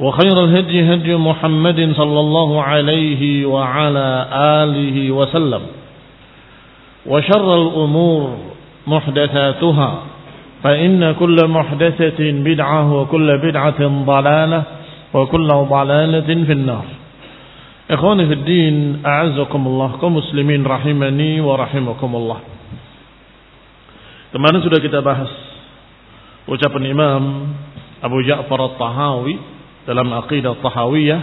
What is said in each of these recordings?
وخير الهدي هدي محمد صلى الله عليه وعلى آله وسلم وشر الأمور محدثاتها فإن كل محدثة بدعة وكل بدعة ضلالة وكل ضلالة في النار. إخواني في الدين أعزكم الله كمسلمين رحمني ورحمكم الله. Kemarin sudah kita bahas ucapan Imam Abu Ja'far At-Tahawi dalam aqidah Tahawiyah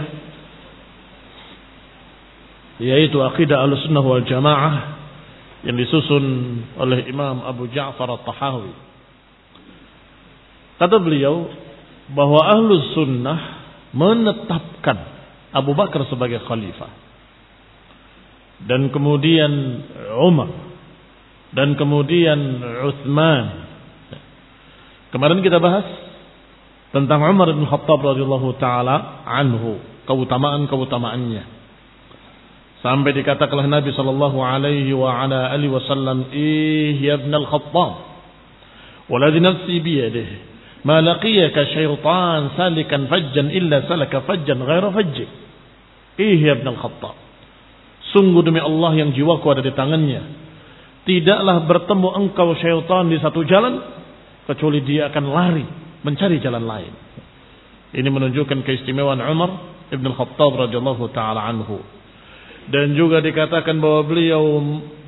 yaitu aqidah Ahlussunnah wal Jamaah yang disusun oleh Imam Abu Ja'far At-Tahawi. Kata beliau bahwa Ahlus Sunnah menetapkan Abu Bakar sebagai khalifah dan kemudian Umar dan kemudian Uthman. Kemarin kita bahas tentang Umar bin Khattab radhiyallahu taala anhu, keutamaan-keutamaannya. Sampai dikatakan oleh Nabi sallallahu alaihi wa ala alihi wasallam, "Ih ya ibn al-Khattab, waladhi nafsi bi yadihi, ma laqiyaka syaitan salikan fajjan illa salaka fajjan ghaira fajji." Ih ya ibn al-Khattab. Sungguh demi Allah yang jiwaku ada di tangannya, tidaklah bertemu engkau syaitan di satu jalan kecuali dia akan lari mencari jalan lain. Ini menunjukkan keistimewaan Umar Ibn Khattab radhiyallahu taala anhu. Dan juga dikatakan bahwa beliau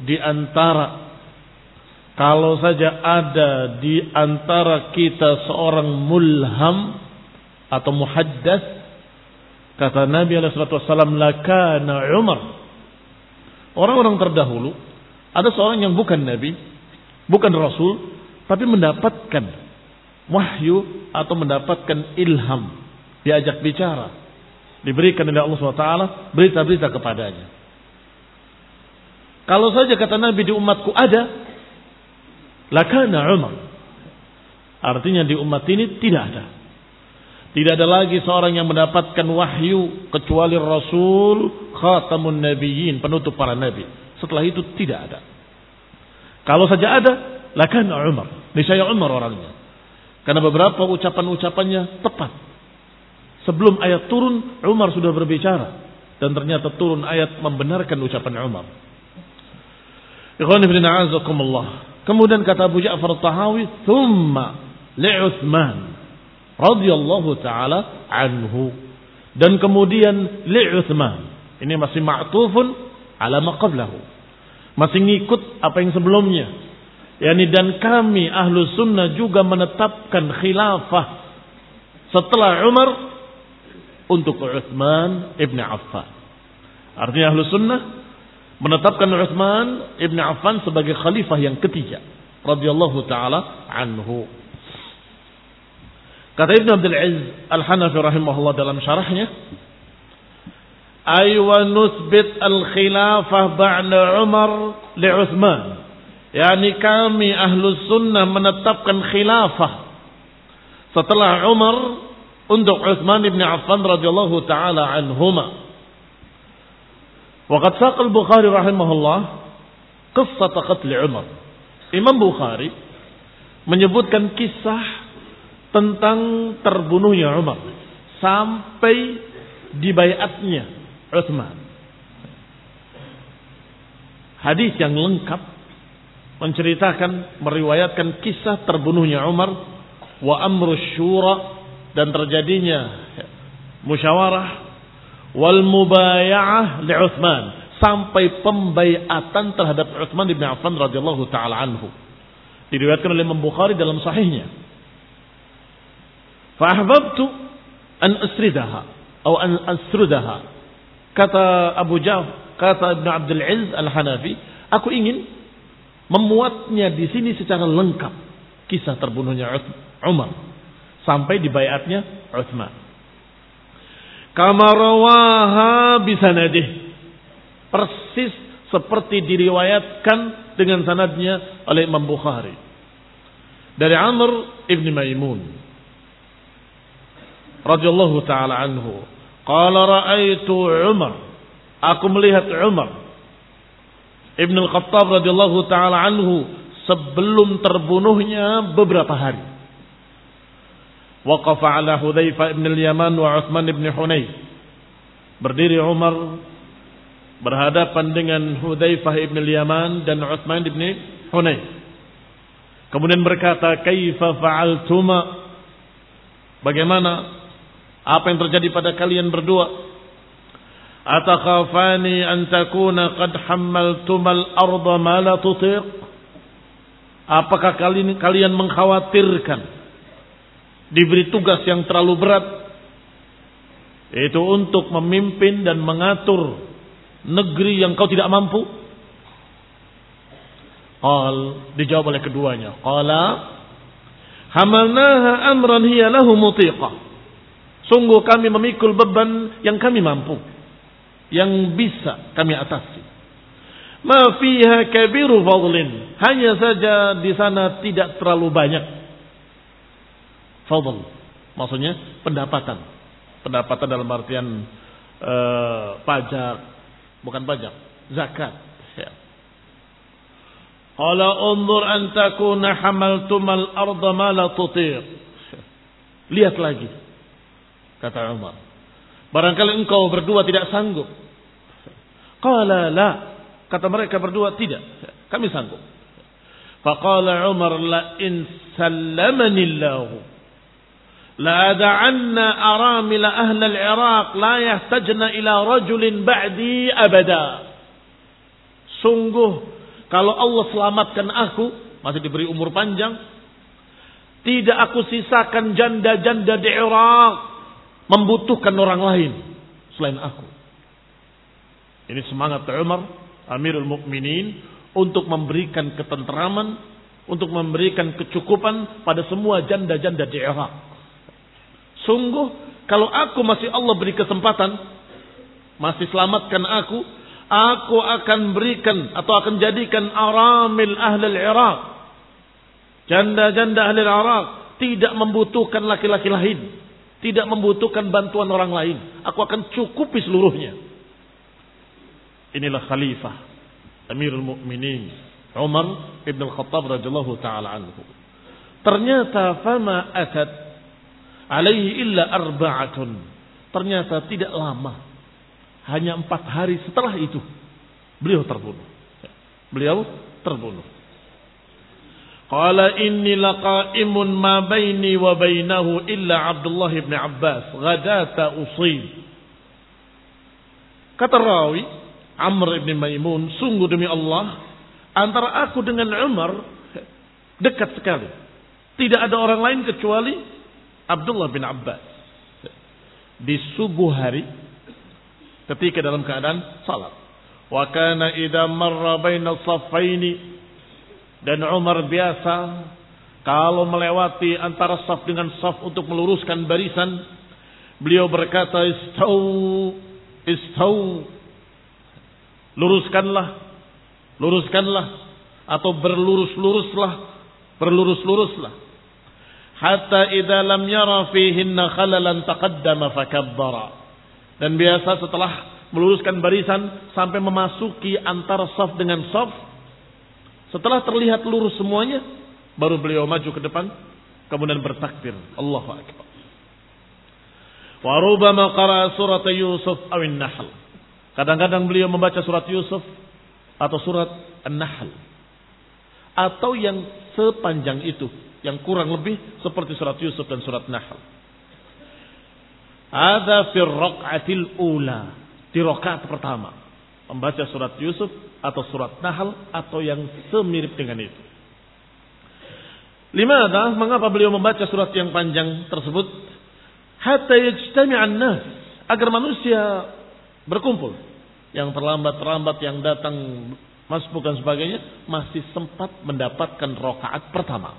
di antara kalau saja ada di antara kita seorang mulham atau muhaddas kata Nabi alaihi wasallam lakana Umar. Orang-orang terdahulu ada seorang yang bukan nabi, bukan rasul, tapi mendapatkan wahyu atau mendapatkan ilham, diajak bicara, diberikan oleh Allah SWT berita-berita kepadanya. Kalau saja kata Nabi di umatku ada, lakana Umar. Artinya di umat ini tidak ada. Tidak ada lagi seorang yang mendapatkan wahyu kecuali Rasul khatamun nabiyyin, penutup para nabi. Setelah itu tidak ada. Kalau saja ada, lakan Umar. Niscaya Umar orangnya. Karena beberapa ucapan-ucapannya tepat. Sebelum ayat turun, Umar sudah berbicara. Dan ternyata turun ayat membenarkan ucapan Umar. Kemudian kata Abu Ja'far Tahawi, Thumma li'uthman. radhiyallahu taala anhu. Dan kemudian li'uthman. Ini masih ma'tufun ala maqablahu. Masih ngikut apa yang sebelumnya. Yani dan kami ahlu sunnah juga menetapkan khilafah setelah Umar untuk Uthman ibn Affan. Artinya ahlu sunnah menetapkan Utsman ibn Affan sebagai khalifah yang ketiga radhiyallahu taala anhu. Kata Ibn Abdul Aziz Al-Hanafi rahimahullah dalam syarahnya, "Ay nusbit al-khilafah ba'da Umar li Utsman." Yani kami ahlu sunnah menetapkan khilafah setelah Umar untuk Utsman ibn Affan radhiyallahu taala anhuma. Waqad saqa al-Bukhari rahimahullah qissat qatl Umar. Imam Bukhari menyebutkan kisah tentang terbunuhnya Umar sampai dibayatnya Utsman. Hadis yang lengkap menceritakan meriwayatkan kisah terbunuhnya Umar wa amru syura dan terjadinya musyawarah wal mubaya'ah li Utsman sampai pembaiatan terhadap Utsman bin Affan radhiyallahu taala anhu. Diriwayatkan oleh Imam Bukhari dalam sahihnya. Fa an asridaha atau an asrudaha. Kata Abu Jaf, kata Ibn Abdul Aziz Al-Hanafi, aku ingin memuatnya di sini secara lengkap kisah terbunuhnya Umar sampai dibayatnya Utsman. Kama rawaha bisanadih Persis seperti diriwayatkan dengan sanadnya oleh Imam Bukhari. Dari Amr ibn Maimun. radhiyallahu taala anhu. Qala ra'aitu Umar. Aku melihat Umar. Ibn al-Khattab radhiyallahu taala anhu sebelum terbunuhnya beberapa hari. Waqafa ala Hudzaifah ibn al-Yaman wa Utsman ibn Hunay. Berdiri Umar berhadapan dengan Hudzaifah ibn al-Yaman dan Utsman ibn Hunay. Kemudian berkata, "Kaifa fa'altuma?" Bagaimana apa yang terjadi pada kalian berdua? Atakhafani an takuna qad hammaltumal arda ma la tutiq? Apakah kalian kalian mengkhawatirkan diberi tugas yang terlalu berat yaitu untuk memimpin dan mengatur negeri yang kau tidak mampu? Qal dijawab oleh keduanya. Qala hamalnaha amran hiya lahu mutiqa. Sungguh kami memikul beban yang kami mampu. Yang bisa kami atasi. Ma fiha kabiru fadlin. Hanya saja di sana tidak terlalu banyak. Fadl. Maksudnya pendapatan. Pendapatan dalam artian uh, pajak, bukan pajak, zakat. Ya. Qala unzur an takuna hamaltumal arda ma la tutiq. Lihat lagi. Kata Umar. Barangkali engkau berdua tidak sanggup. Qala la. Kata mereka berdua tidak. Kami sanggup. Faqala Umar la in sallamani Allah. La ada'anna aramil ahli al-Iraq la yahtajna ila rajulin ba'di abada. Sungguh kalau Allah selamatkan aku masih diberi umur panjang tidak aku sisakan janda-janda di Irak membutuhkan orang lain selain aku. Ini semangat Umar Amirul Mukminin untuk memberikan ketentraman, untuk memberikan kecukupan pada semua janda-janda di Irak. Sungguh kalau aku masih Allah beri kesempatan, masih selamatkan aku, aku akan berikan atau akan jadikan aramil ahli Iraq. Janda-janda ahli Iraq tidak membutuhkan laki-laki lain. Tidak membutuhkan bantuan orang lain. Aku akan cukupi seluruhnya. Inilah khalifah. Amirul Mukminin Umar ibn al-Khattab radhiyallahu taala anhu. Ternyata fama atat alaihi illa arba'atun. Ternyata tidak lama. Hanya empat hari setelah itu. Beliau terbunuh. Beliau terbunuh. Qala inni laqaimun ma baini wa bainahu illa Abdullah ibn Abbas. Ghadata usib. Kata rawi, Amr ibn Maimun, sungguh demi Allah, antara aku dengan Umar dekat sekali. Tidak ada orang lain kecuali Abdullah bin Abbas di subuh hari ketika dalam keadaan salat. Wa kana idza marra baina saffaini dan Umar biasa kalau melewati antara saf dengan saf untuk meluruskan barisan, beliau berkata istau istau luruskanlah luruskanlah atau berlurus-luruslah berlurus-luruslah. Hatta idza lam yara fihinna khalalan taqaddama fakabbara. Dan biasa setelah meluruskan barisan sampai memasuki antara saf dengan saf setelah terlihat lurus semuanya baru beliau maju ke depan kemudian bertakbir. Allahu akbar. Wa rubama qara surat Yusuf awin Nahl kadang-kadang beliau membaca surat Yusuf atau surat An-Nahl. Atau yang sepanjang itu yang kurang lebih seperti surat Yusuf dan surat Nahl. Ada fi raq'atil ula. Di rakaat pertama membaca surat Yusuf atau surat Nahl atau yang semirip dengan itu. Limada? Mengapa beliau membaca surat yang panjang tersebut? Hatta yajtami'an nas agar manusia berkumpul yang terlambat-terlambat yang datang masbuk dan sebagainya masih sempat mendapatkan rokaat pertama.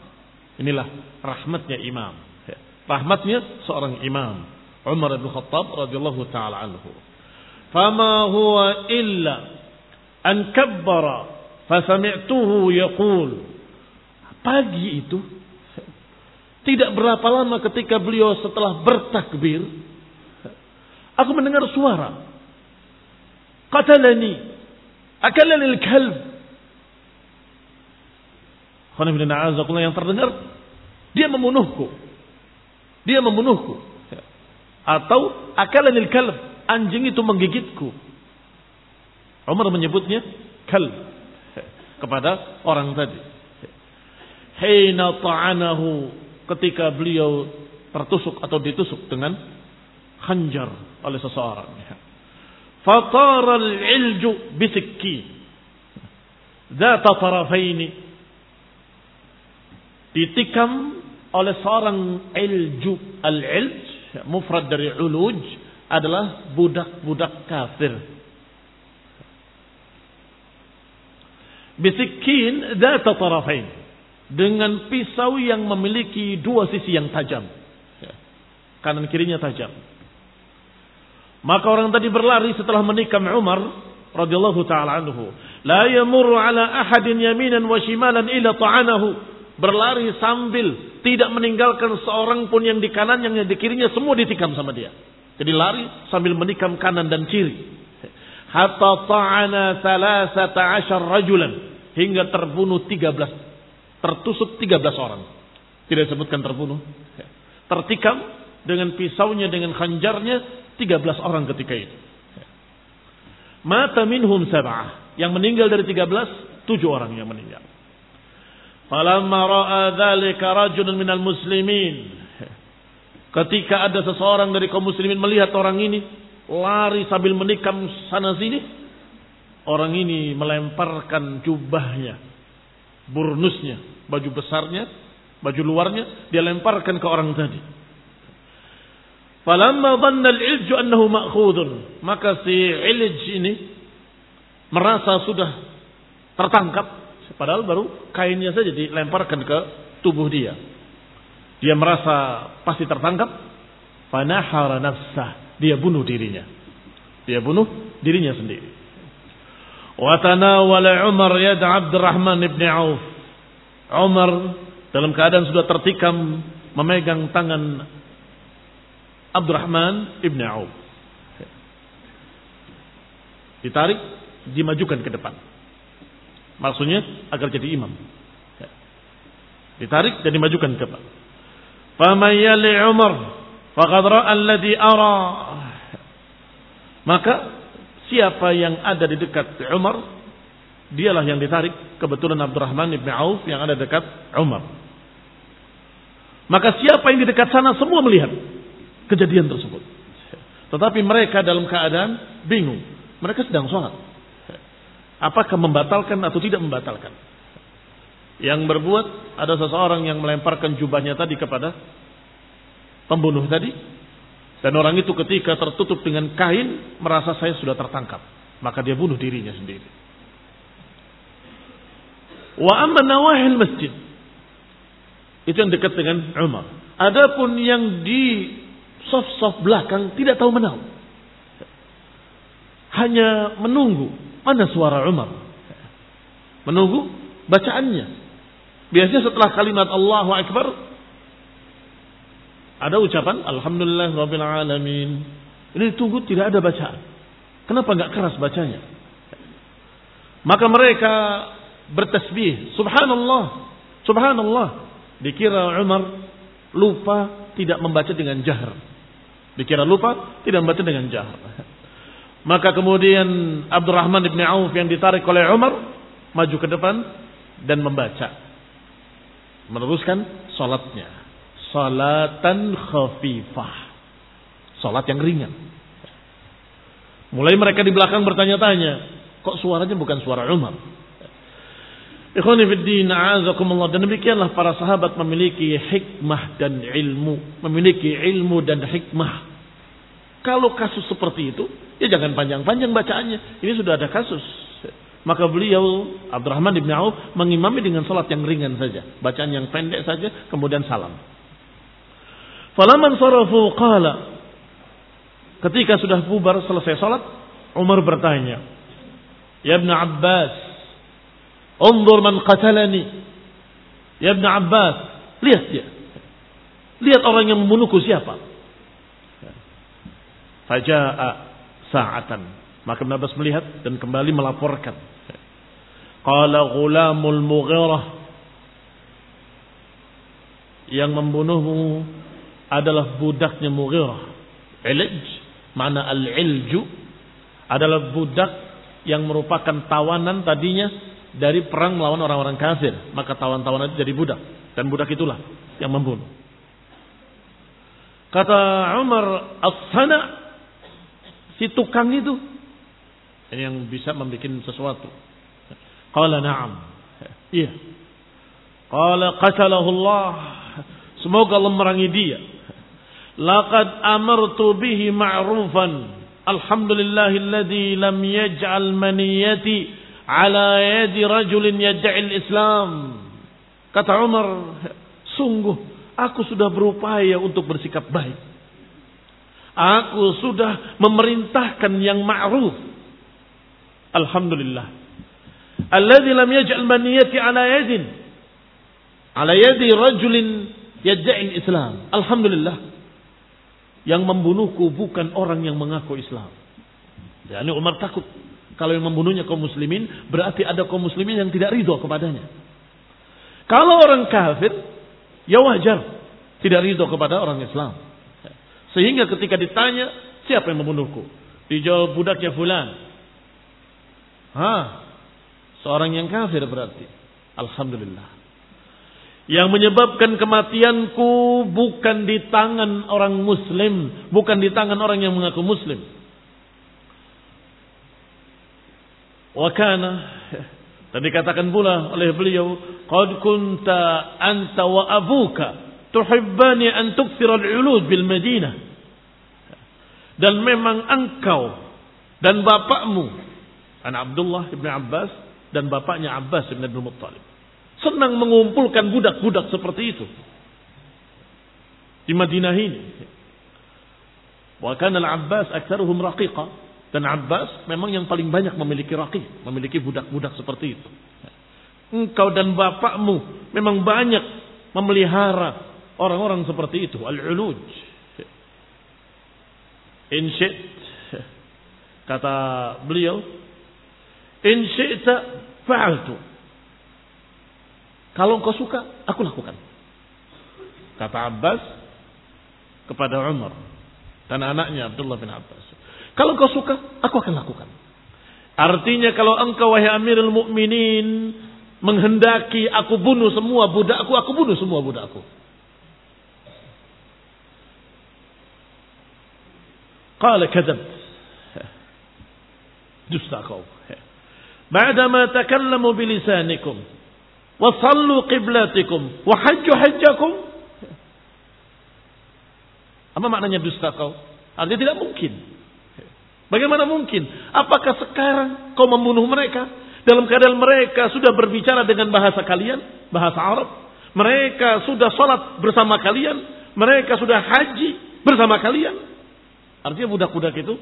Inilah rahmatnya imam. Ya. Rahmatnya seorang imam. Umar bin Khattab radhiyallahu taala anhu. Fama huwa illa an kabbara fasami'tuhu yaqul. Pagi itu tidak berapa lama ketika beliau setelah bertakbir aku mendengar suara. Qatalani akalani al-kalb. Yang terdengar dia membunuhku. Dia membunuhku. Atau akalani al-kalb anjing itu menggigitku Umar menyebutnya kalb kepada orang tadi hina ta'anahu ketika beliau tertusuk atau ditusuk dengan khanjar oleh seseorang Fatara al-ilju bisikki. Zata tarafaini. Ditikam oleh seorang ilju. Al-ilj, mufrad dari uluj, adalah budak-budak kafir. Bisikin zata tarafain. Dengan pisau yang memiliki dua sisi yang tajam. Kanan kirinya tajam. Maka orang tadi berlari setelah menikam Umar radhiyallahu taala anhu. La yamurru ala ahadin yaminan wa shimalan ila ta'anahu. Berlari sambil tidak meninggalkan seorang pun yang di kanan yang di kirinya semua ditikam sama dia. Jadi lari sambil menikam kanan dan kiri. Hatta ta'ana thalathata ashar rajulan. Hingga terbunuh 13. Tertusuk 13 orang. Tidak disebutkan terbunuh. Tertikam dengan pisaunya, dengan khanjarnya 13 orang ketika itu. Mata minhum sab'ah. Yang meninggal dari 13, 7 orang yang meninggal. Falamma ra'a dzalika rajulun minal muslimin. Ketika ada seseorang dari kaum muslimin melihat orang ini lari sambil menikam sana sini, orang ini melemparkan jubahnya, burnusnya, baju besarnya, baju luarnya, dia lemparkan ke orang tadi. Falamma dhanna al-ilju annahu ma'khudun. Maka si ilj ini merasa sudah tertangkap. Padahal baru kainnya saja dilemparkan ke tubuh dia. Dia merasa pasti tertangkap. Fanahara nafsah. Dia bunuh dirinya. Dia bunuh dirinya sendiri. Watanawala Umar yad Abdurrahman ibn Auf. Umar dalam keadaan sudah tertikam memegang tangan Abdurrahman ibn Auf. Ditarik, dimajukan ke depan. Maksudnya agar jadi imam. Ditarik dan dimajukan ke depan. Famayyali Umar faqad ra'a alladhi ara. Maka siapa yang ada di dekat Umar, dialah yang ditarik. Kebetulan Abdurrahman ibn Auf yang ada dekat Umar. Maka siapa yang di dekat sana semua melihat kejadian tersebut. Tetapi mereka dalam keadaan bingung. Mereka sedang sholat. Apakah membatalkan atau tidak membatalkan? Yang berbuat ada seseorang yang melemparkan jubahnya tadi kepada pembunuh tadi. Dan orang itu ketika tertutup dengan kain merasa saya sudah tertangkap. Maka dia bunuh dirinya sendiri. Wa amma nawahil masjid. Itu yang dekat dengan Umar. Adapun yang di soft-soft belakang tidak tahu menau. Hanya menunggu mana suara Umar. Menunggu bacaannya. Biasanya setelah kalimat Allahu Akbar ada ucapan Alhamdulillah Rabbil Alamin. Ini tunggu tidak ada bacaan. Kenapa nggak keras bacanya? Maka mereka bertasbih. Subhanallah. Subhanallah. Dikira Umar lupa tidak membaca dengan jahar. Dikira lupa tidak membaca dengan jahar. Maka kemudian Abdurrahman ibn Auf yang ditarik oleh Umar maju ke depan dan membaca. Meneruskan salatnya salatan khafifah. Salat yang ringan. Mulai mereka di belakang bertanya-tanya, kok suaranya bukan suara Umar? Ikhwani fiddin, a'azakumullah. Dan demikianlah para sahabat memiliki hikmah dan ilmu. Memiliki ilmu dan hikmah. Kalau kasus seperti itu, ya jangan panjang-panjang bacaannya. Ini sudah ada kasus. Maka beliau Abdurrahman ibn Auf mengimami dengan salat yang ringan saja. Bacaan yang pendek saja, kemudian salam. Falaman sarafu qala. Ketika sudah bubar selesai salat, Umar bertanya, "Ya Ibn Abbas, unzur man qatalani." Ya Ibn Abbas, lihat dia. Lihat orang yang membunuhku siapa. Faja'a sa'atan. Maka Ibn Abbas melihat dan kembali melaporkan. Qala ghulamul mughirah. Yang membunuhmu adalah budaknya Mughirah. Ilj, mana al-ilju adalah budak yang merupakan tawanan tadinya dari perang melawan orang-orang kafir. Maka tawan-tawanan itu jadi budak. Dan budak itulah yang membunuh. Kata Umar as-sana si tukang itu yang bisa membuat sesuatu. Qala na'am. Iya. Qala qatalahu Allah. Semoga Allah merangi dia. Laqad amartu bihi ma'rufan. Alhamdulillahilladzi lam yaj'al maniyati ala yadi rajulin yad'il Islam. Kata Umar, sungguh aku sudah berupaya untuk bersikap baik. Aku sudah memerintahkan yang ma'ruf. Alhamdulillah. Alladzi lam yaj'al maniyati ala yadin ala yadi rajulin yad'il Islam. Alhamdulillah yang membunuhku bukan orang yang mengaku Islam. Ya, ini Umar takut. Kalau yang membunuhnya kaum muslimin, berarti ada kaum muslimin yang tidak ridho kepadanya. Kalau orang kafir, ya wajar. Tidak ridho kepada orang Islam. Sehingga ketika ditanya, siapa yang membunuhku? Dijawab budaknya fulan. Hah, seorang yang kafir berarti. Alhamdulillah. Yang menyebabkan kematianku bukan di tangan orang muslim. Bukan di tangan orang yang mengaku muslim. Wakana. Dan dikatakan pula oleh beliau. Qad kunta anta wa abuka. Tuhibbani an tukthira al-ulud bil Madinah. Dan memang engkau dan bapakmu. Anak Abdullah ibn Abbas. Dan bapaknya Abbas ibn Abdul Muttalib senang mengumpulkan budak-budak seperti itu di Madinah ini. Wa kana al-Abbas aktsaruhum raqiqa dan Abbas memang yang paling banyak memiliki raqiq, memiliki budak-budak seperti itu. Engkau dan bapakmu memang banyak memelihara orang-orang seperti itu, al-uluj. In kata beliau, in syi'ta fa'altu. Kalau engkau suka, aku lakukan. Kata Abbas kepada Umar dan anaknya Abdullah bin Abbas. Kalau engkau suka, aku akan lakukan. Artinya kalau engkau wahai Amirul Mukminin menghendaki aku bunuh semua budakku, aku bunuh semua budakku. Qala kadzab. Dusta kau. Ba'dama takallamu bilisanikum Wasallu qiblatikum. Wahajju hajjakum. Apa maknanya dusta kau? Artinya tidak mungkin. Bagaimana mungkin? Apakah sekarang kau membunuh mereka? Dalam keadaan mereka sudah berbicara dengan bahasa kalian, bahasa Arab. Mereka sudah sholat bersama kalian. Mereka sudah haji bersama kalian. Artinya budak-budak itu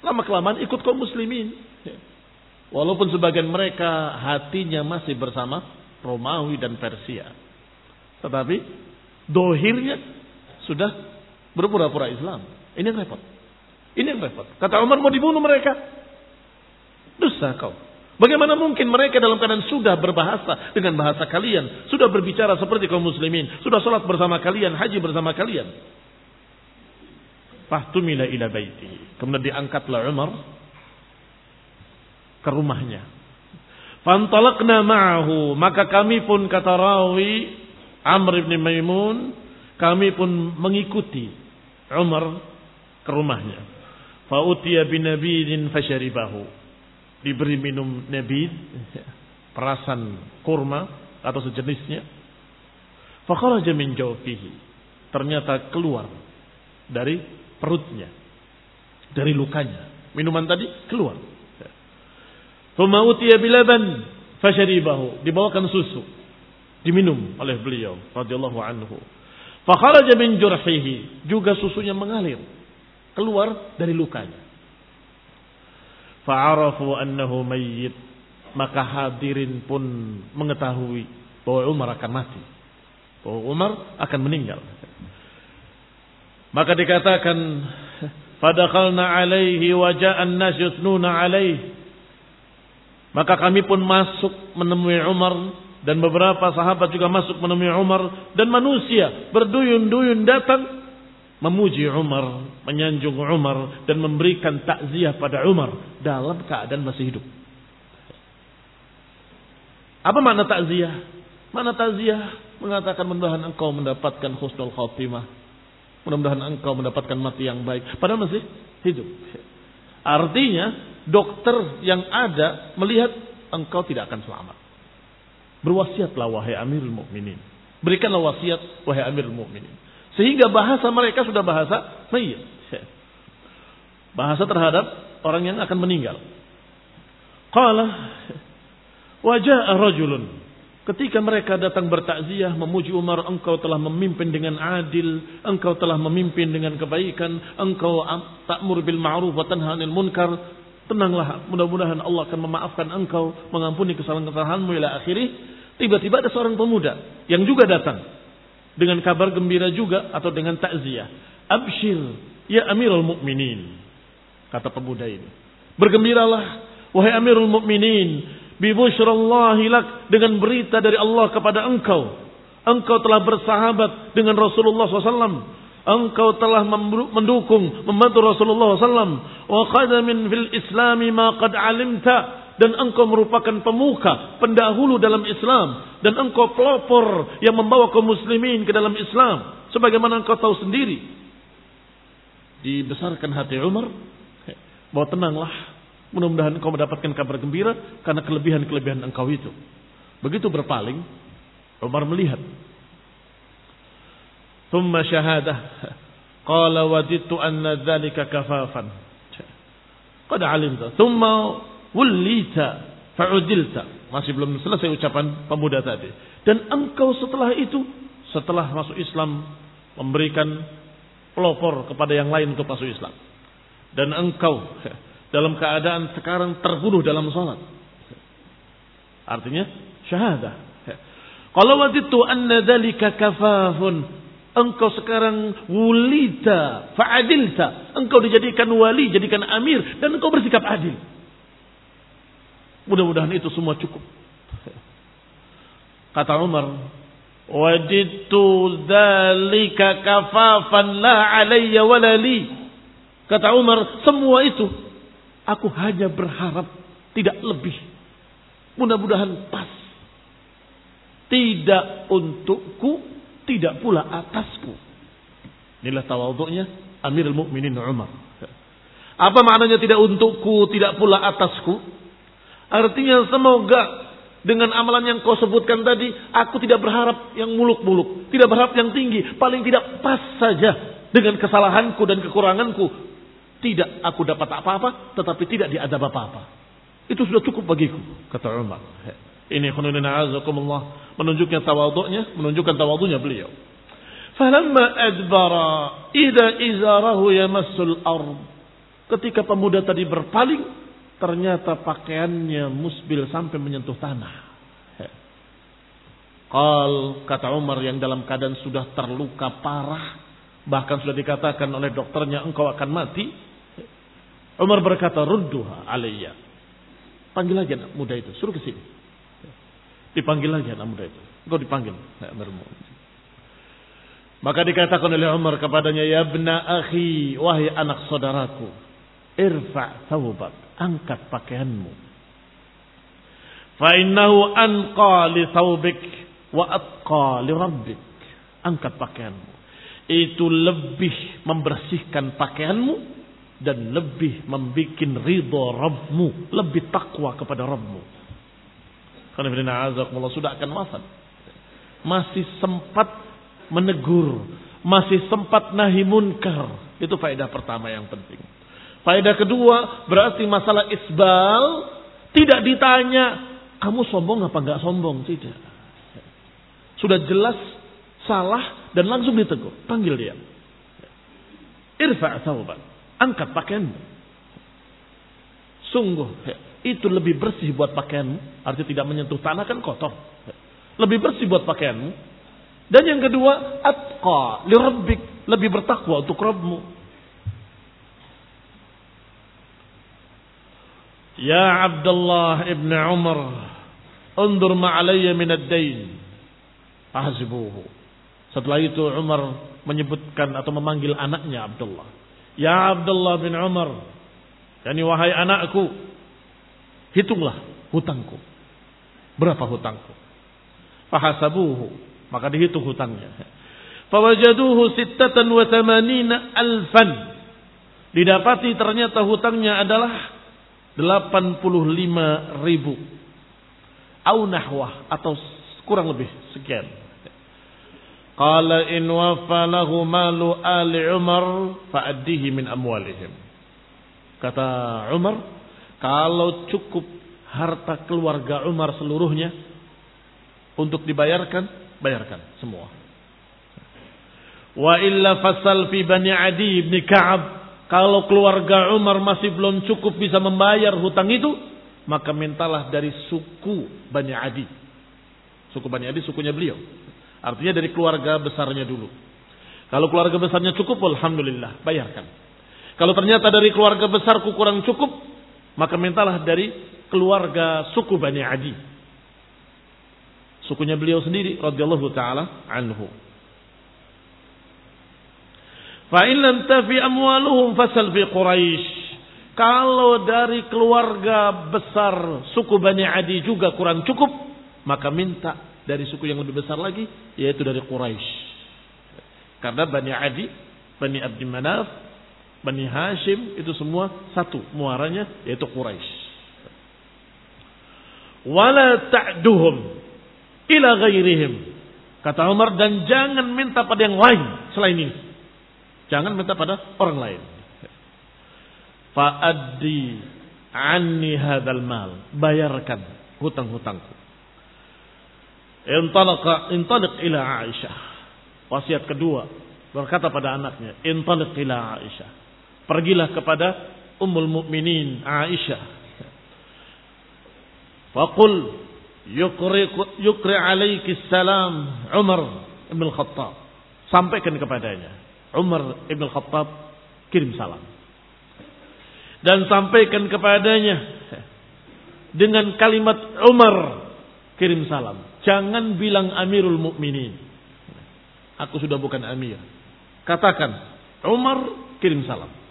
lama kelamaan ikut kaum muslimin. Walaupun sebagian mereka hatinya masih bersama Romawi dan Persia. Tetapi dohirnya sudah berpura-pura Islam. Ini yang repot. Ini yang repot. Kata Umar mau dibunuh mereka. Dosa kau. Bagaimana mungkin mereka dalam keadaan sudah berbahasa dengan bahasa kalian. Sudah berbicara seperti kaum muslimin. Sudah sholat bersama kalian. Haji bersama kalian. Fahtumila ila baiti. Kemudian diangkatlah Umar ke rumahnya. Fantalakna ma'ahu. Maka kami pun kata rawi Amr ibn Maimun. Kami pun mengikuti Umar ke rumahnya. Fa'utiya binabidin fasyaribahu diberi minum nebid, perasan kurma atau sejenisnya. Fakharaja min jawfihi. Ternyata keluar dari perutnya. Dari lukanya. Minuman tadi keluar. Thumma utiya bilaban fasyaribahu. Dibawakan susu. Diminum oleh beliau radhiyallahu anhu. Fakharaja min jurhihi. Juga susunya mengalir. Keluar dari lukanya. Fa'arafu annahu mayyit. Maka hadirin pun mengetahui bahwa Umar akan mati. Bahwa Umar akan meninggal. Maka dikatakan Fadakhalna alaihi wa ja'an nas yutnuna alaihi. Maka kami pun masuk menemui Umar dan beberapa sahabat juga masuk menemui Umar dan manusia berduyun-duyun datang memuji Umar, menyanjung Umar dan memberikan takziah pada Umar dalam keadaan masih hidup. Apa makna takziah? Mana takziah mengatakan mudah-mudahan engkau mendapatkan husnul khatimah. Mudah-mudahan engkau mendapatkan mati yang baik. Padahal masih hidup. Artinya dokter yang ada melihat engkau tidak akan selamat. Berwasiatlah wahai amirul mukminin. Berikanlah wasiat wahai amirul mukminin. Sehingga bahasa mereka sudah bahasa mayit. Bahasa terhadap orang yang akan meninggal. Qala wajah rajulun. Ketika mereka datang bertakziah memuji Umar, engkau telah memimpin dengan adil, engkau telah memimpin dengan kebaikan, engkau takmur bil ma'ruf wa tanha 'anil munkar. Tenanglah, mudah-mudahan Allah akan memaafkan engkau, mengampuni kesalahan-kesalahanmu ila akhirih. Tiba-tiba ada seorang pemuda yang juga datang dengan kabar gembira juga atau dengan takziah. Abshir ya Amirul Mukminin. Kata pemuda ini. Bergembiralah wahai Amirul Mukminin bi lak dengan berita dari Allah kepada engkau. Engkau telah bersahabat dengan Rasulullah SAW. Engkau telah mendukung, membantu Rasulullah SAW. Wa qadamin fil islami ma qad alimta dan engkau merupakan pemuka, pendahulu dalam Islam dan engkau pelopor yang membawa kaum muslimin ke dalam Islam sebagaimana engkau tahu sendiri. Dibesarkan hati Umar bahwa tenanglah, mudah-mudahan engkau mendapatkan kabar gembira karena kelebihan-kelebihan engkau itu. Begitu berpaling, Umar melihat. Thumma syahadah. Qala wadidtu anna dhalika kafafan. Qad alimta. Thumma Wulita fa'udilta. Masih belum selesai ucapan pemuda tadi. Dan engkau setelah itu, setelah masuk Islam, memberikan pelopor kepada yang lain untuk masuk Islam. Dan engkau dalam keadaan sekarang terbunuh dalam sholat. Artinya syahadah. Kalau waktu itu anna dalika kafafun. Engkau sekarang wulita fa'adilta. Engkau dijadikan wali, jadikan amir. Dan engkau bersikap adil. Mudah-mudahan itu semua cukup. Kata Umar, "Wajidtu dzalika kafafan la alayya wala li." Kata Umar, semua itu aku hanya berharap tidak lebih. Mudah-mudahan pas. Tidak untukku, tidak pula atasku. Inilah tawaduknya Amirul Mukminin Umar. Apa maknanya tidak untukku, tidak pula atasku? Artinya semoga dengan amalan yang kau sebutkan tadi, aku tidak berharap yang muluk-muluk, tidak berharap yang tinggi, paling tidak pas saja Dengan kesalahanku dan kekuranganku. Tidak aku dapat apa-apa, tetapi tidak diadab apa-apa. Itu sudah cukup bagiku, kata Umar. Ini khunudina azakumullah. Menunjukkan tawaduknya, menunjukkan tawaduknya beliau. Falamma adbara ida izarahu yamassul ard. Ketika pemuda tadi berpaling, ternyata pakaiannya musbil sampai menyentuh tanah. Qal kata Umar yang dalam keadaan sudah terluka parah, bahkan sudah dikatakan oleh dokternya engkau akan mati. Umar berkata, "Rudduha alayya." Panggil anak muda itu, suruh ke sini. Dipanggil lagi anak muda itu. Engkau dipanggil. Maka dikatakan oleh Umar kepadanya, Ya bna akhi, wahai anak saudaraku. Irfa' thawbak. Angkat pakaianmu. Fa'innahu anqa li thawbik wa atqa li rabbik. Angkat pakaianmu. Itu lebih membersihkan pakaianmu dan lebih membuat ridho Rabbmu, lebih takwa kepada Rabbmu. Sudah akan wafat. Masih sempat menegur. Masih sempat nahi munkar. Itu faedah pertama yang penting. Faedah kedua berarti masalah isbal tidak ditanya kamu sombong apa enggak sombong tidak. Sudah jelas salah dan langsung ditegur. Panggil dia. Irfa'. Angkat pakaianmu. Sungguh itu lebih bersih buat pakaianmu. Artinya tidak menyentuh tanah kan kotor. Lebih bersih buat pakaianmu. Dan yang kedua, atqa lirabbik. Lebih bertakwa untuk Rabbmu. Ya Abdullah ibn Umar. Undur ma'alayya min ad-dain. Ahzibuhu. Setelah itu Umar menyebutkan atau memanggil anaknya Abdullah. Ya Abdullah bin Umar. Yani wahai anakku. Hitunglah hutangku. Berapa hutangku? Fahasabuhu. Maka dihitung hutangnya. Fawajaduhu sittatan wa tamanina alfan. Didapati ternyata hutangnya adalah 85 ribu. Au nahwah. Atau kurang lebih sekian. Qala in wafa lahu malu ali Umar fa'addihi min amwalihim. Kata Umar, kalau cukup harta keluarga Umar seluruhnya untuk dibayarkan, bayarkan semua. Wa illa fasal fi bani Adi ibn Ka'ab. Kalau keluarga Umar masih belum cukup bisa membayar hutang itu, maka mintalah dari suku Bani Adi. Suku Bani Adi sukunya beliau. Artinya dari keluarga besarnya dulu. Kalau keluarga besarnya cukup, alhamdulillah, bayarkan. Kalau ternyata dari keluarga besarku kurang cukup, maka mintalah dari keluarga suku Bani Adi. Sukunya beliau sendiri radhiyallahu taala anhu. Fa in lam tafi amwaluhum fasal fi Quraisy. Kalau dari keluarga besar suku Bani Adi juga kurang cukup, maka minta dari suku yang lebih besar lagi, yaitu dari Quraisy. Karena Bani Adi, Bani Abdi Manaf, Bani Hashim itu semua satu muaranya yaitu Quraisy. Wala ta'duhum ila ghairihim. Kata Umar dan jangan minta pada yang lain selain ini. Jangan minta pada orang lain. Fa'addi anni hadzal mal. Bayarkan hutang-hutangku. Intalaqa intaliq ila Aisyah. Wasiat kedua berkata pada anaknya, intaliq ila Aisyah Pergilah kepada Ummul Mukminin Aisyah. Faqul yukri yukri alaiki salam Umar Ibn Khattab. Sampaikan kepadanya. Umar Ibn Khattab kirim salam. Dan sampaikan kepadanya dengan kalimat Umar kirim salam. Jangan bilang Amirul Mukminin. Aku sudah bukan Amir. Katakan Umar kirim salam.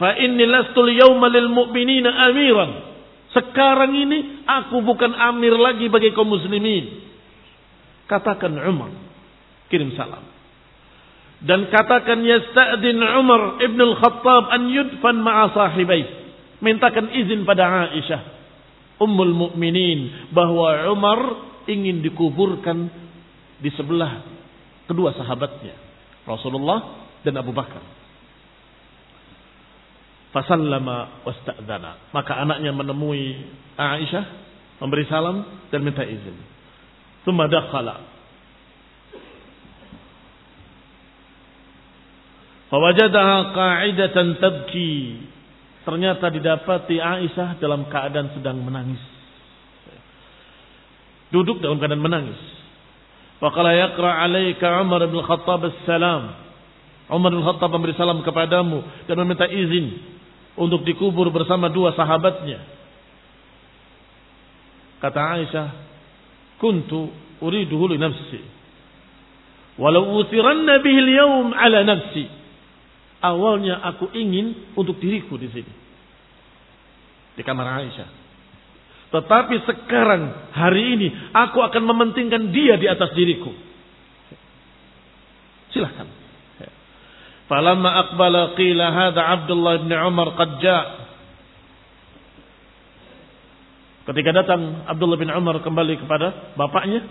Fa inni lastul yawma lil mu'minina amiran. Sekarang ini aku bukan amir lagi bagi kaum muslimin. Katakan Umar. Kirim salam. Dan katakan yasta'din Umar ibn al-Khattab an yudfan ma'a sahibai. Mintakan izin pada Aisyah. Ummul Mukminin bahwa Umar ingin dikuburkan di sebelah kedua sahabatnya Rasulullah dan Abu Bakar. Fasallama wasta'dana. Maka anaknya menemui Aisyah, memberi salam dan minta izin. Thumma dakhala. Fawajadaha qa'idatan tabki. Ternyata didapati Aisyah dalam keadaan sedang menangis. Duduk dalam keadaan menangis. Faqala yaqra alaika Umar bin Khattab as-salam. Umar bin Khattab memberi salam kepadamu dan meminta izin untuk dikubur bersama dua sahabatnya. Kata Aisyah, "Kuntu uriduhu li nafsi. Walau utiranna bihi al-yawm ala nafsi." Awalnya aku ingin untuk diriku di sini. Di kamar Aisyah. Tetapi sekarang, hari ini, aku akan mementingkan dia di atas diriku. Silahkan. Falamma aqbala qila hadha Abdullah bin Umar qad Ketika datang Abdullah bin Umar kembali kepada bapaknya,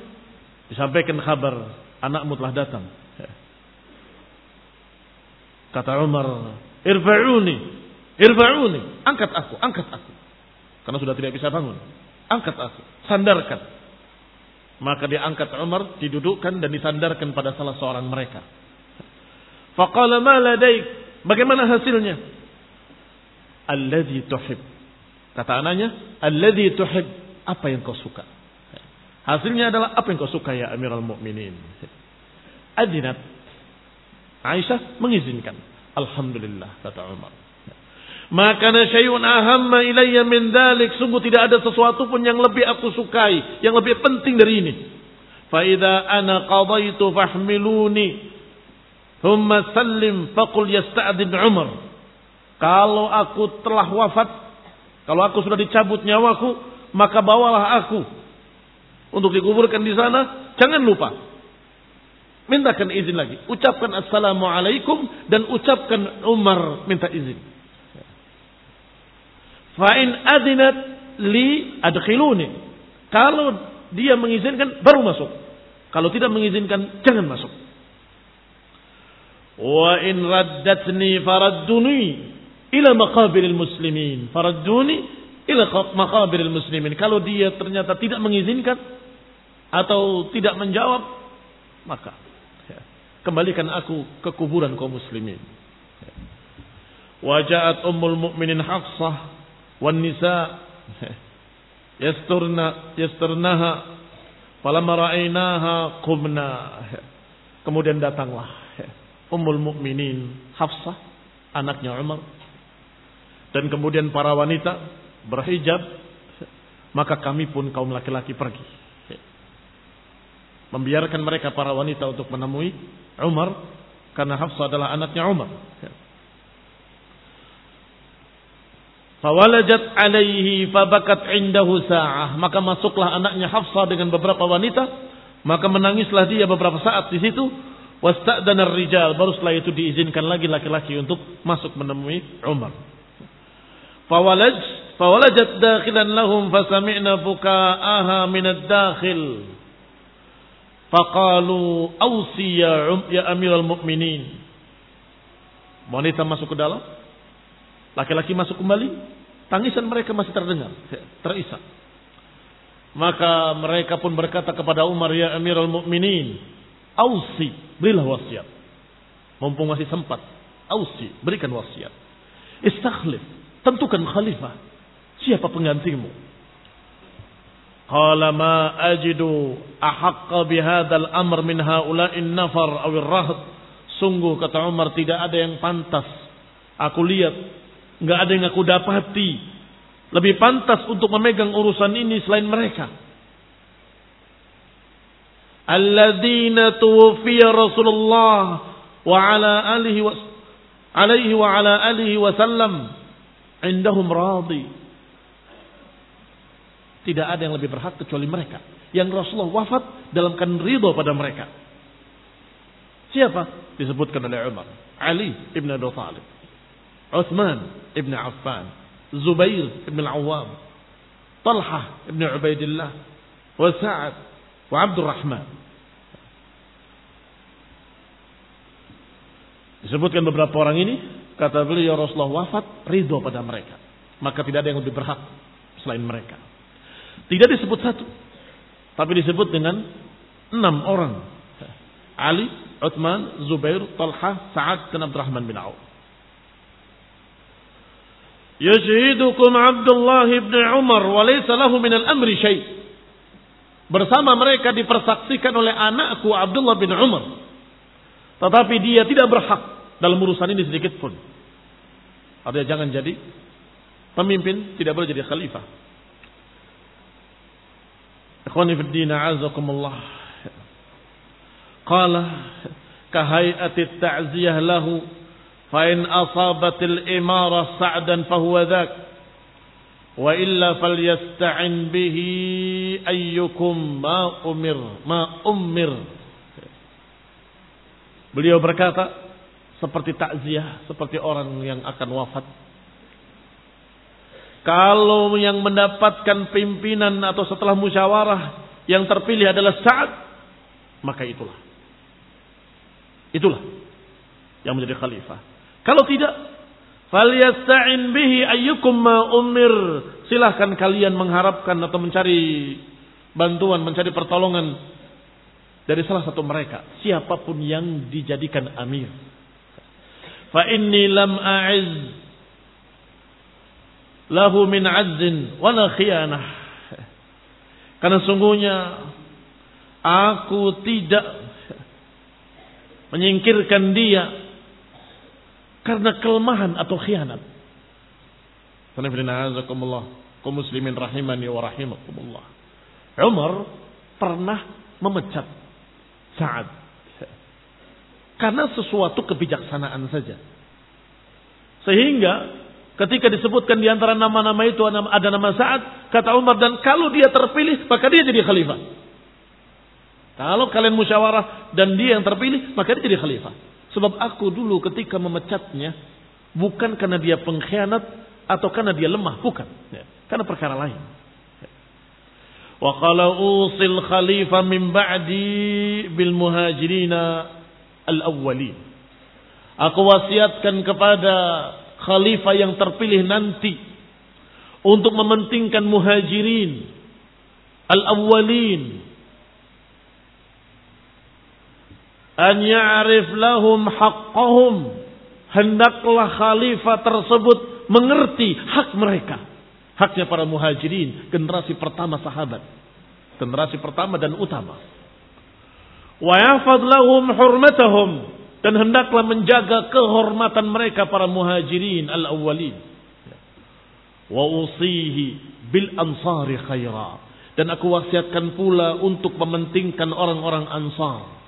disampaikan kabar anakmu telah datang. Kata Umar, "Irfa'uni, irfa'uni, angkat aku, angkat aku." Karena sudah tidak bisa bangun. Angkat aku, sandarkan. Maka diangkat Umar, didudukkan dan disandarkan pada salah seorang mereka. Faqala ma ladaik? Bagaimana hasilnya? Alladhi tuhib. Kata anaknya, alladhi tuhib. Apa yang kau suka? Hasilnya adalah apa yang kau suka ya Amirul Mukminin. Adinat Aisyah mengizinkan. Alhamdulillah kata Umar. Maka syai'un ahamma ilayya min dalik. Sungguh tidak ada sesuatu pun yang lebih aku sukai. Yang lebih penting dari ini. Fa'idha ana qadaitu fahmiluni. Thumma sallim faqul yasta'adin Umar. Kalau aku telah wafat. Kalau aku sudah dicabut nyawaku. Maka bawalah aku. Untuk dikuburkan di sana. Jangan lupa. Mintakan izin lagi. Ucapkan assalamualaikum dan ucapkan Umar minta izin. Fa'in adinat li adkhiluni. Kalau dia mengizinkan baru masuk. Kalau tidak mengizinkan jangan masuk. Wa in raddatni faradduni ila maqabiril muslimin. Faradduni ila maqabiril muslimin. Kalau dia ternyata tidak mengizinkan atau tidak menjawab maka kembalikan aku ke kuburan kaum muslimin. Mu'minin Hafsah wan nisa yasturna yasturnaha. Kemudian datanglah ummul mu'minin Hafsah anaknya Umar dan kemudian para wanita berhijab maka kami pun kaum laki-laki pergi membiarkan mereka para wanita untuk menemui Umar karena Hafsah adalah anaknya Umar. Fawalajat alaihi fabakat indahu sa'ah. Maka masuklah anaknya Hafsah dengan beberapa wanita. Maka menangislah dia beberapa saat di situ. Wasta'dana rijal. Baru setelah itu diizinkan lagi laki-laki untuk masuk menemui Umar. Fawalaj, fawalajat dakhilan lahum fasami'na buka'aha minad dakhil. Faqalu awsi ya, um, ya amiral mu'minin. Wanita masuk ke dalam. Laki-laki masuk kembali. Tangisan mereka masih terdengar. Terisak. Maka mereka pun berkata kepada Umar ya amiral mu'minin. Awsi. Berilah wasiat. Mumpung masih sempat. Awsi. Berikan wasiat. Istakhlif. Tentukan khalifah. Siapa penggantimu? Qala ma ajidu ahaqqa bihadzal amr min haula'in nafar awir rahd. Sungguh kata Umar tidak ada yang pantas. Aku lihat nggak ada yang aku dapati lebih pantas untuk memegang urusan ini selain mereka. Alladzina tuwfiya Rasulullah wa ala alihi wa alaihi wa ala alihi tidak ada yang lebih berhak kecuali mereka. Yang Rasulullah wafat dalam kan ridho pada mereka. Siapa? Disebutkan oleh Umar. Ali ibn Abi Thalib. Uthman ibn Affan. Zubair ibn Al-Awwam. Talha ibn Ubaidillah. Wa Sa'ad. Wa Abdul Rahman. Disebutkan beberapa orang ini, kata beliau Rasulullah wafat, ridho pada mereka. Maka tidak ada yang lebih berhak selain mereka. Tidak disebut satu, tapi disebut dengan enam orang. Ali, Uthman, Zubair, Talha, Sa'ad, dan Abdurrahman bin Auf. Yashhidukum Abdullah ibn Umar wa laysa lahu min al-amri syai. Bersama mereka dipersaksikan oleh anakku Abdullah bin Umar. Tetapi dia tidak berhak dalam urusan ini sedikit pun. Artinya jangan jadi pemimpin, tidak boleh jadi khalifah. Ikhwani a'azakumullah. Qala kahai'ati ta'ziyah lahu fa'in asabatil imara sa'dan fahuwa dhak. Wa illa falyasta'in bihi ayyukum ma umir ma umir. Beliau berkata seperti takziah, seperti orang yang akan wafat. Kalau yang mendapatkan pimpinan atau setelah musyawarah yang terpilih adalah saat, maka itulah. Itulah yang menjadi khalifah. Kalau tidak, falyasta'in bihi ayyukum ma umir. Silahkan kalian mengharapkan atau mencari bantuan, mencari pertolongan dari salah satu mereka, siapa pun yang dijadikan amir. Fa inni lam a'iz lahu min 'azzin wala khiyanah. Karena sungguhnya aku tidak menyingkirkan dia karena kelemahan atau khianat. kaum muslimin rahimani. Umar pernah memecat Sa'ad. Karena sesuatu kebijaksanaan saja. Sehingga ketika disebutkan di antara nama-nama itu ada nama Sa'ad, kata Umar dan kalau dia terpilih maka dia jadi khalifah. Kalau kalian musyawarah dan dia yang terpilih maka dia jadi khalifah. Sebab aku dulu ketika memecatnya bukan karena dia pengkhianat atau karena dia lemah, bukan. Ya, karena perkara lain. Wa qala usil khalifah min ba'di bil muhajirina al-awwalin. Aku wasiatkan kepada khalifah yang terpilih nanti untuk mementingkan muhajirin al-awwalin an ya'rif lahum haqqahum. Hendaklah khalifah tersebut mengerti hak mereka. Haknya para muhajirin generasi pertama sahabat. Generasi pertama dan utama. Wa yafad lahum hurmatahum. Dan hendaklah menjaga kehormatan mereka para muhajirin al-awwalin. Wa usihi bil ansari khaira. Dan aku wasiatkan pula untuk mementingkan orang-orang ansar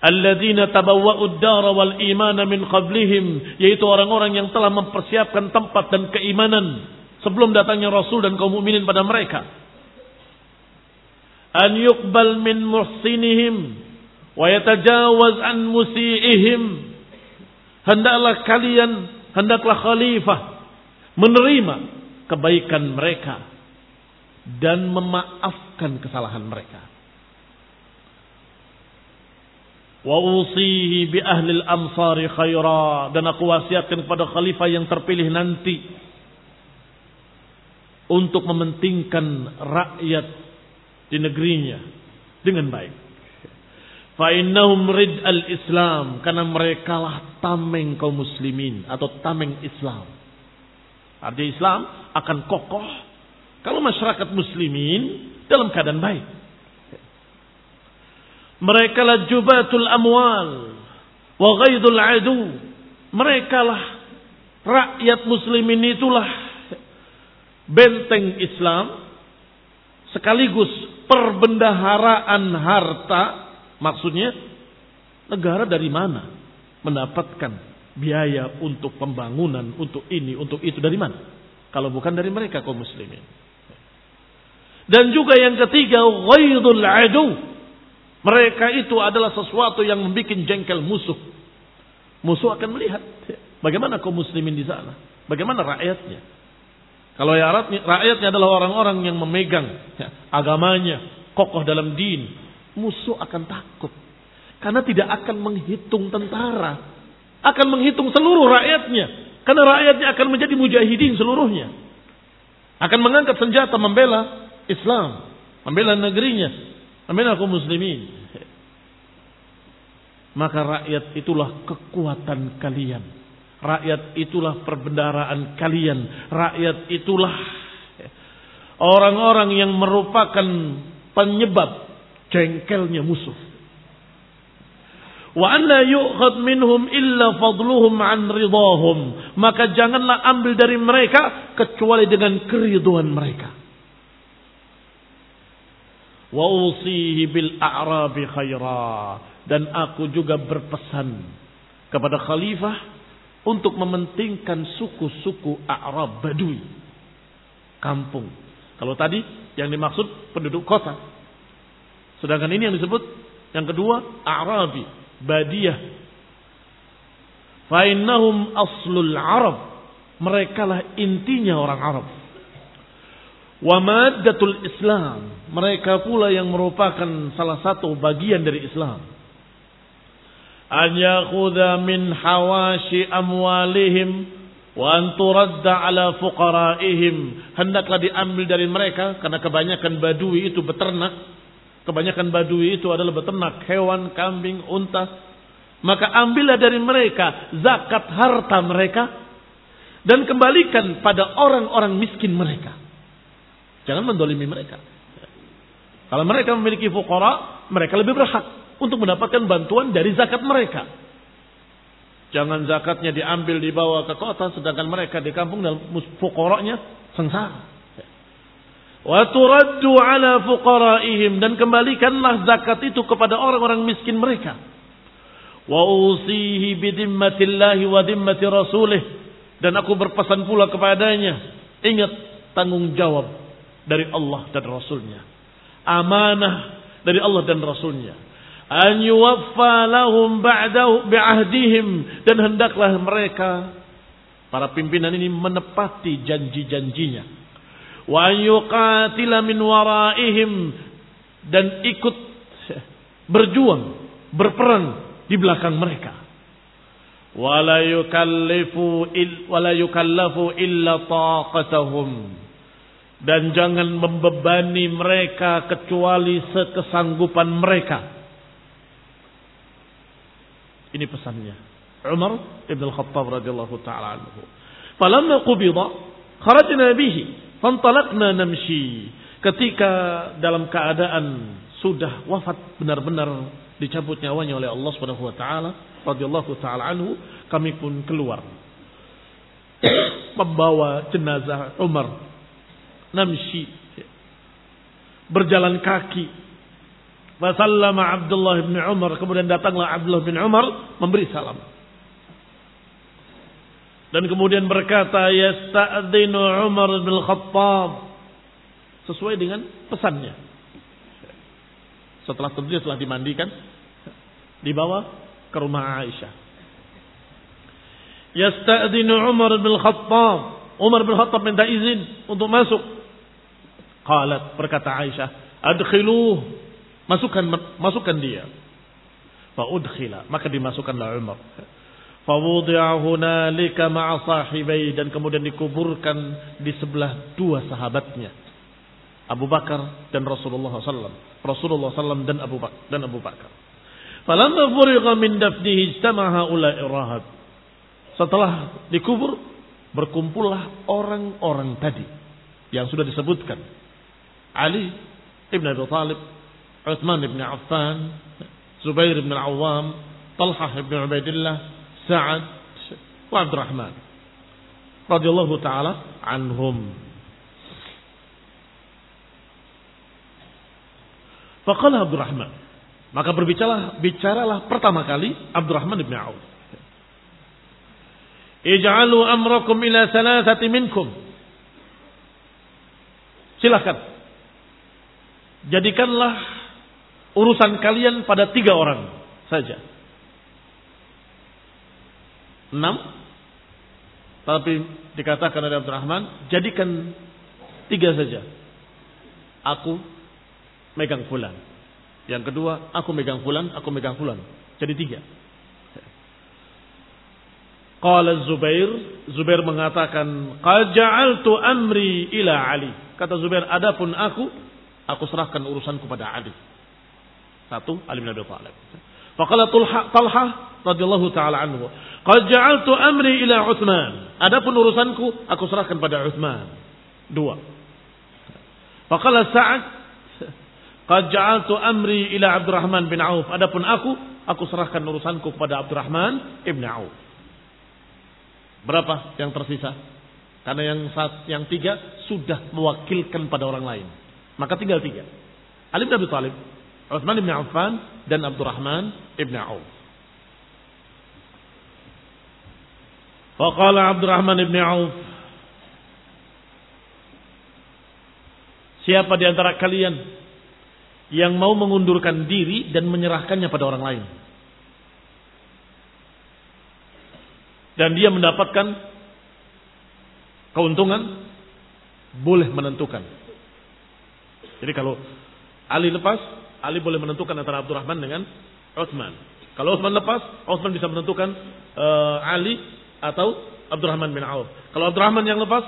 Alladzina tabawwa'ud dara wal imana min qablihim yaitu orang-orang yang telah mempersiapkan tempat dan keimanan sebelum datangnya Rasul dan kaum mukminin pada mereka. An yuqbal min muhsinihim wa yatajawaz an musiihim. Hendaklah kalian, hendaklah khalifah menerima kebaikan mereka dan memaafkan kesalahan mereka. Wa usihi bi ahli al-amsari khaira dan aku wasiatkan kepada khalifah yang terpilih nanti untuk mementingkan rakyat di negerinya dengan baik. Fa innahum rid al-Islam karena mereka lah tameng kaum muslimin atau tameng Islam. Artinya Islam akan kokoh kalau masyarakat muslimin dalam keadaan baik. Mereka lah jubatul amwal wa ghaidul adu. Mereka lah rakyat muslimin itulah benteng Islam sekaligus perbendaharaan harta. Maksudnya negara dari mana mendapatkan biaya untuk pembangunan untuk ini untuk itu? Dari mana? Kalau bukan dari mereka kaum muslimin. Dan juga yang ketiga ghaidul adu mereka itu adalah sesuatu yang membuat jengkel musuh. Musuh akan melihat bagaimana kaum muslimin di sana, bagaimana rakyatnya. Kalau ya rakyatnya adalah orang-orang yang memegang ya, agamanya, kokoh dalam din, musuh akan takut. Karena tidak akan menghitung tentara. Akan menghitung seluruh rakyatnya. Karena rakyatnya akan menjadi mujahidin seluruhnya. Akan mengangkat senjata membela Islam. Membela negerinya. Membela kaum muslimin. Maka rakyat itulah kekuatan kalian. Rakyat itulah perbendaraan kalian. Rakyat itulah orang-orang yang merupakan penyebab jengkelnya musuh wa an la yu'khad minhum illa fadluhum an ridahum maka janganlah ambil dari mereka kecuali dengan keriduan mereka wa usihi bil a'rabi khaira dan aku juga berpesan kepada khalifah untuk mementingkan suku-suku Arab Badui kampung kalau tadi yang dimaksud penduduk kota sedangkan ini yang disebut yang kedua Arabi badiyah. Fa'innahum aslul Arab. Mereka lah intinya orang Arab. Wa maddatul Islam. Mereka pula yang merupakan salah satu bagian dari Islam. An yakhudha min hawashi amwalihim wa an turadda ala fuqaraihim. Hendaklah diambil dari mereka karena kebanyakan badui itu beternak Kebanyakan badui itu adalah beternak hewan, kambing, unta. Maka ambillah dari mereka zakat harta mereka dan kembalikan pada orang-orang miskin mereka. Jangan mendolimi mereka. Kalau mereka memiliki fukara, mereka lebih berhak untuk mendapatkan bantuan dari zakat mereka. Jangan zakatnya diambil dibawa ke kota, sedangkan mereka di kampung dan fukoranya sengsara. Wa turaddu ala fuqaraihim dan kembalikanlah zakat itu kepada orang-orang miskin mereka. Wa usihi bidimmatillahi wa dimmati rasulih dan aku berpesan pula kepadanya ingat tanggung jawab dari Allah dan Rasulnya. Amanah dari Allah dan Rasulnya. An yuwaffa lahum ba'dahu bi'ahdihim. Dan hendaklah mereka para pimpinan ini menepati janji-janjinya. Wa yuqatila min waraihim. Dan ikut berjuang, berperang di belakang mereka. Wala yukallafu illa taqatahum. Dan jangan membebani mereka kecuali sekesanggupan mereka. Ini pesannya. Umar Ibn Khattab radhiyallahu taala anhu. Falamma qubida kharajna bihi Fantalakna namshi. Ketika dalam keadaan sudah wafat benar-benar dicabut nyawanya oleh Allah Subhanahu wa taala radhiyallahu taala anhu, kami pun keluar membawa jenazah Umar namshi berjalan kaki Wasallama Abdullah bin Umar kemudian datanglah Abdullah bin Umar memberi salam dan kemudian berkata, Yasta'adinu Umar bin Khattab. Sesuai dengan pesannya. Setelah tentunya telah dimandikan. Dibawa ke rumah Aisyah. Yasta'adinu Umar bin Khattab. Umar bin Khattab minta izin untuk masuk. Qalat berkata Aisyah. Adkhiluh. Masukkan, masukkan dia. Fa'udkhila. Maka dimasukkanlah Umar. Fawudi'a hunalika ma'a sahibai dan kemudian dikuburkan di sebelah dua sahabatnya. Abu Bakar dan Rasulullah SAW. Rasulullah SAW dan Abu Bakar. Dan Abu Bakar. Falamma furiqa min dafnihi ijtama'a ula'i rahab. Setelah dikubur, berkumpullah orang-orang tadi yang sudah disebutkan. Ali ibn Abi Talib, Uthman ibn Affan, Zubair ibn Al-Awwam, Talhah ibn Ubaidillah, Sa'ad wa Abdurrahman radhiyallahu taala anhum. Faqala Abdurrahman. Maka berbicaralah bicaralah pertama kali Abdurrahman bin Auf. Ij'alu amrakum ila salasati minkum. Silakan. Jadikanlah urusan kalian pada tiga orang saja. Enam. Tapi dikatakan oleh Abdurrahman, jadikan tiga saja. Aku megang fulan. Yang kedua, aku megang fulan, aku megang fulan. Jadi tiga. Qala Zubair, Zubair mengatakan, "Qad ja'altu amri ila Ali." Kata Zubair, "Adapun aku, aku serahkan urusanku pada Ali." Satu, Ali bin Abi Thalib. Faqala Talha radhiyallahu taala anhu, "Qad ja'altu amri ila Utsman." Adapun urusanku, aku serahkan pada Utsman. Dua. Faqala Sa'ad, "Qad ja'altu amri ila Abdurrahman bin Auf." Adapun aku, aku serahkan urusanku kepada Abdurrahman ibn Auf. Berapa yang tersisa? Karena yang saat, yang tiga sudah mewakilkan pada orang lain. Maka tinggal tiga. Ali bin Abi Thalib, Utsman bin Affan dan Abdurrahman ibn Auf. Faqala Abdurrahman ibn Auf, Siapa di antara kalian yang mau mengundurkan diri dan menyerahkannya pada orang lain? dan dia mendapatkan keuntungan, boleh menentukan. Jadi kalau Ali lepas, Ali boleh menentukan antara Abdurrahman dengan Utsman. Kalau Utsman lepas, Utsman bisa menentukan uh, Ali atau Abdurrahman bin Auf. Kalau Abdurrahman yang lepas,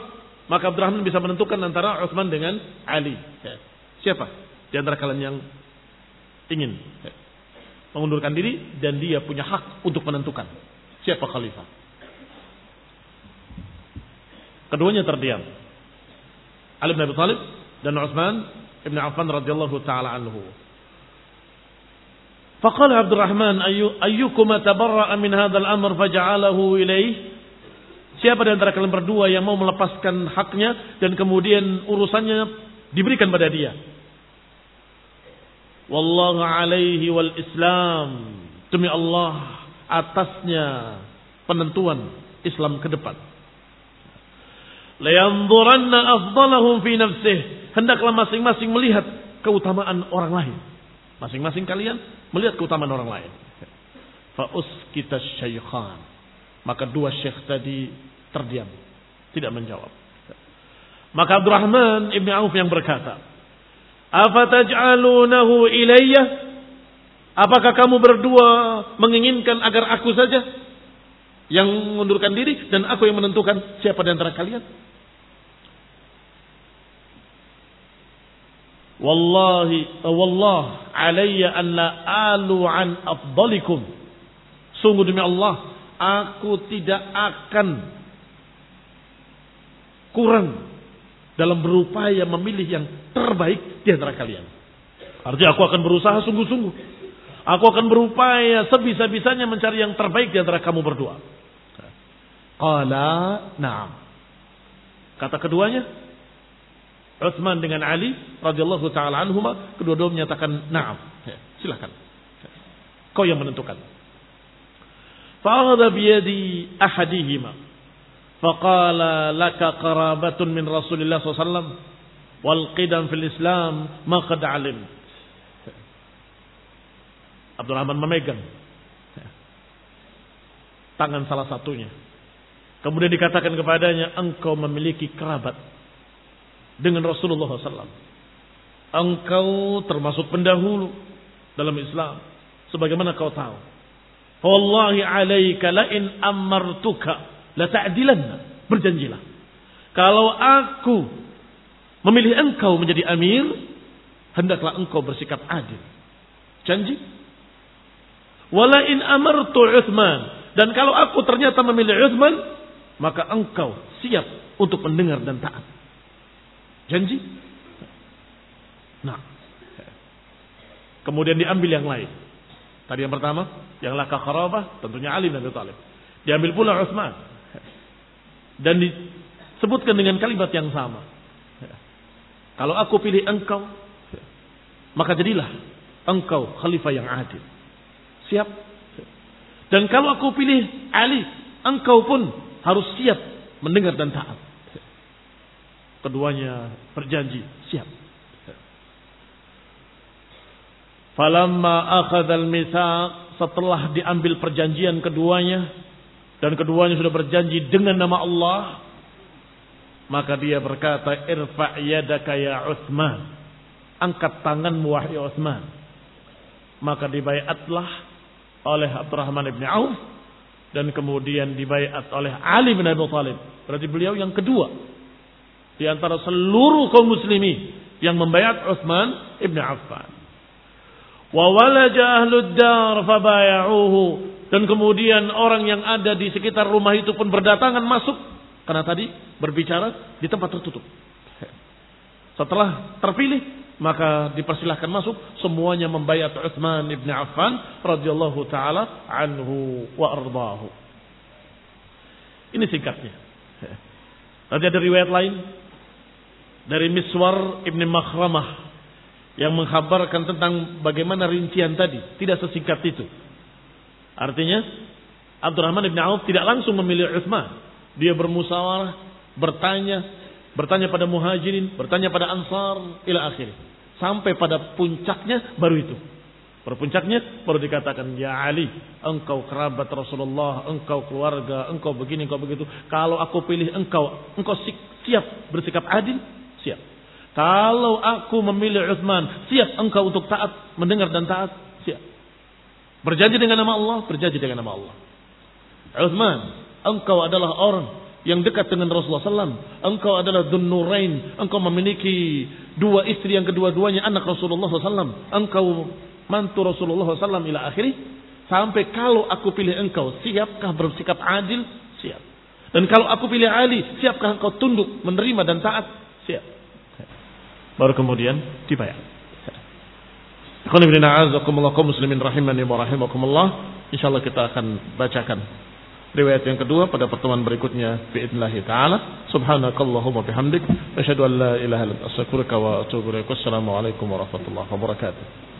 maka Abdurrahman bisa menentukan antara Utsman dengan Ali. Ya. Siapa di antara kalian yang ingin mengundurkan diri dan dia punya hak untuk menentukan siapa khalifah? Keduanya terdiam. Ali bin Abi Thalib dan Utsman bin Affan radhiyallahu taala anhu. Faqala Abdurrahman ayyukum tabarra'a min hadzal amr faj'alahu ilaih Siapa di antara kalian berdua yang mau melepaskan haknya dan kemudian urusannya diberikan pada dia? Wallahu alaihi wal Islam. Demi Allah atasnya penentuan Islam ke depan. Layanzuranna afdalahum fi nafsih. Hendaklah masing-masing melihat keutamaan orang lain. Masing-masing kalian melihat keutamaan orang lain. Fa uskita syaikhan. Maka dua syekh tadi terdiam. Tidak menjawab. Maka Abdurrahman Ibn Auf yang berkata. Afataj'alunahu ilayya? Apakah kamu berdua menginginkan agar aku saja yang mengundurkan diri dan aku yang menentukan siapa di antara kalian? Wallahi wallah alayya an la alu an afdalikum. Sungguh demi Allah, aku tidak akan kurang dalam berupaya memilih yang terbaik di antara kalian. Artinya aku akan berusaha sungguh-sungguh. Aku akan berupaya sebisa-bisanya mencari yang terbaik di antara kamu berdua. Qala na'am. Kata keduanya, Utsman dengan Ali radhiyallahu taala anhuma kedua-dua menyatakan na'am. Ya, silakan. Kau yang menentukan. Fa'adha biyadi ahadihima. Faqala laka qarabatun min Rasulillah SAW. Wal qidam fil Islam ma qad alim. Abdurrahman memegang tangan salah satunya. Kemudian dikatakan kepadanya, engkau memiliki kerabat dengan Rasulullah SAW. Engkau termasuk pendahulu dalam Islam. Sebagaimana kau tahu. Wallahi alaika la in amartuka la ta'dilanna. Berjanjilah. Kalau aku memilih engkau menjadi amir, hendaklah engkau bersikap adil. Janji. Wala in amartu Uthman. Dan kalau aku ternyata memilih Uthman, maka engkau siap untuk mendengar dan taat. Janji? Nah. Kemudian diambil yang lain. Tadi yang pertama, yang laka kharabah, tentunya Ali bin Abi Thalib. Diambil pula Utsman. Dan disebutkan dengan kalimat yang sama. Kalau aku pilih engkau, maka jadilah engkau khalifah yang adil. Siap? Dan kalau aku pilih Ali, engkau pun harus siap mendengar dan taat. Keduanya berjanji siap. Falamma akhadhal mitsaq setelah diambil perjanjian keduanya dan keduanya sudah berjanji dengan nama Allah maka dia berkata irfa yadaka ya Utsman angkat tanganmu wahai Utsman maka dibayatlah oleh Abdurrahman ibn Auf dan kemudian dibayat oleh Ali bin Abi Thalib. Berarti beliau yang kedua di antara seluruh kaum muslimin yang membayat Utsman ibn Affan. Wa walaja ahlud dar fabaya'uhu dan kemudian orang yang ada di sekitar rumah itu pun berdatangan masuk karena tadi berbicara di tempat tertutup. Setelah terpilih maka dipersilahkan masuk semuanya membayar Utsman ibn Affan radhiyallahu taala anhu wa ardahu. Ini singkatnya. Nanti ada riwayat lain dari Miswar ibn Makhramah yang menghabarkan tentang bagaimana rincian tadi, tidak sesingkat itu. Artinya Abdurrahman ibn Auf tidak langsung memilih Utsman. Dia bermusyawarah, bertanya, bertanya pada muhajirin, bertanya pada ansar, ila akhirnya. Sampai pada puncaknya baru itu. Pada puncaknya baru dikatakan, Ya Ali, engkau kerabat Rasulullah, engkau keluarga, engkau begini, engkau begitu. Kalau aku pilih engkau, engkau siap bersikap adil? Siap. Kalau aku memilih Uthman, siap engkau untuk taat, mendengar dan taat? Siap. Berjanji dengan nama Allah, berjanji dengan nama Allah. Uthman, engkau adalah orang yang dekat dengan Rasulullah SAW. Engkau adalah Dunnurain. Engkau memiliki dua istri yang kedua-duanya anak Rasulullah SAW. Engkau mantu Rasulullah SAW ila akhiri. Sampai kalau aku pilih engkau, siapkah bersikap adil? Siap. Dan kalau aku pilih Ali, siapkah engkau tunduk, menerima dan taat? Siap. Baru kemudian dibayar. muslimin rahimani wa rahimakumullah. Insyaallah kita akan bacakan Riwayat yang kedua pada pertemuan berikutnya biidznillah taala. Subhanakallahumma bihamdik asyhadu an la ilaha illa anta astaghfiruka wa atubu ilaik. Warahmatullahi wabarakatuh.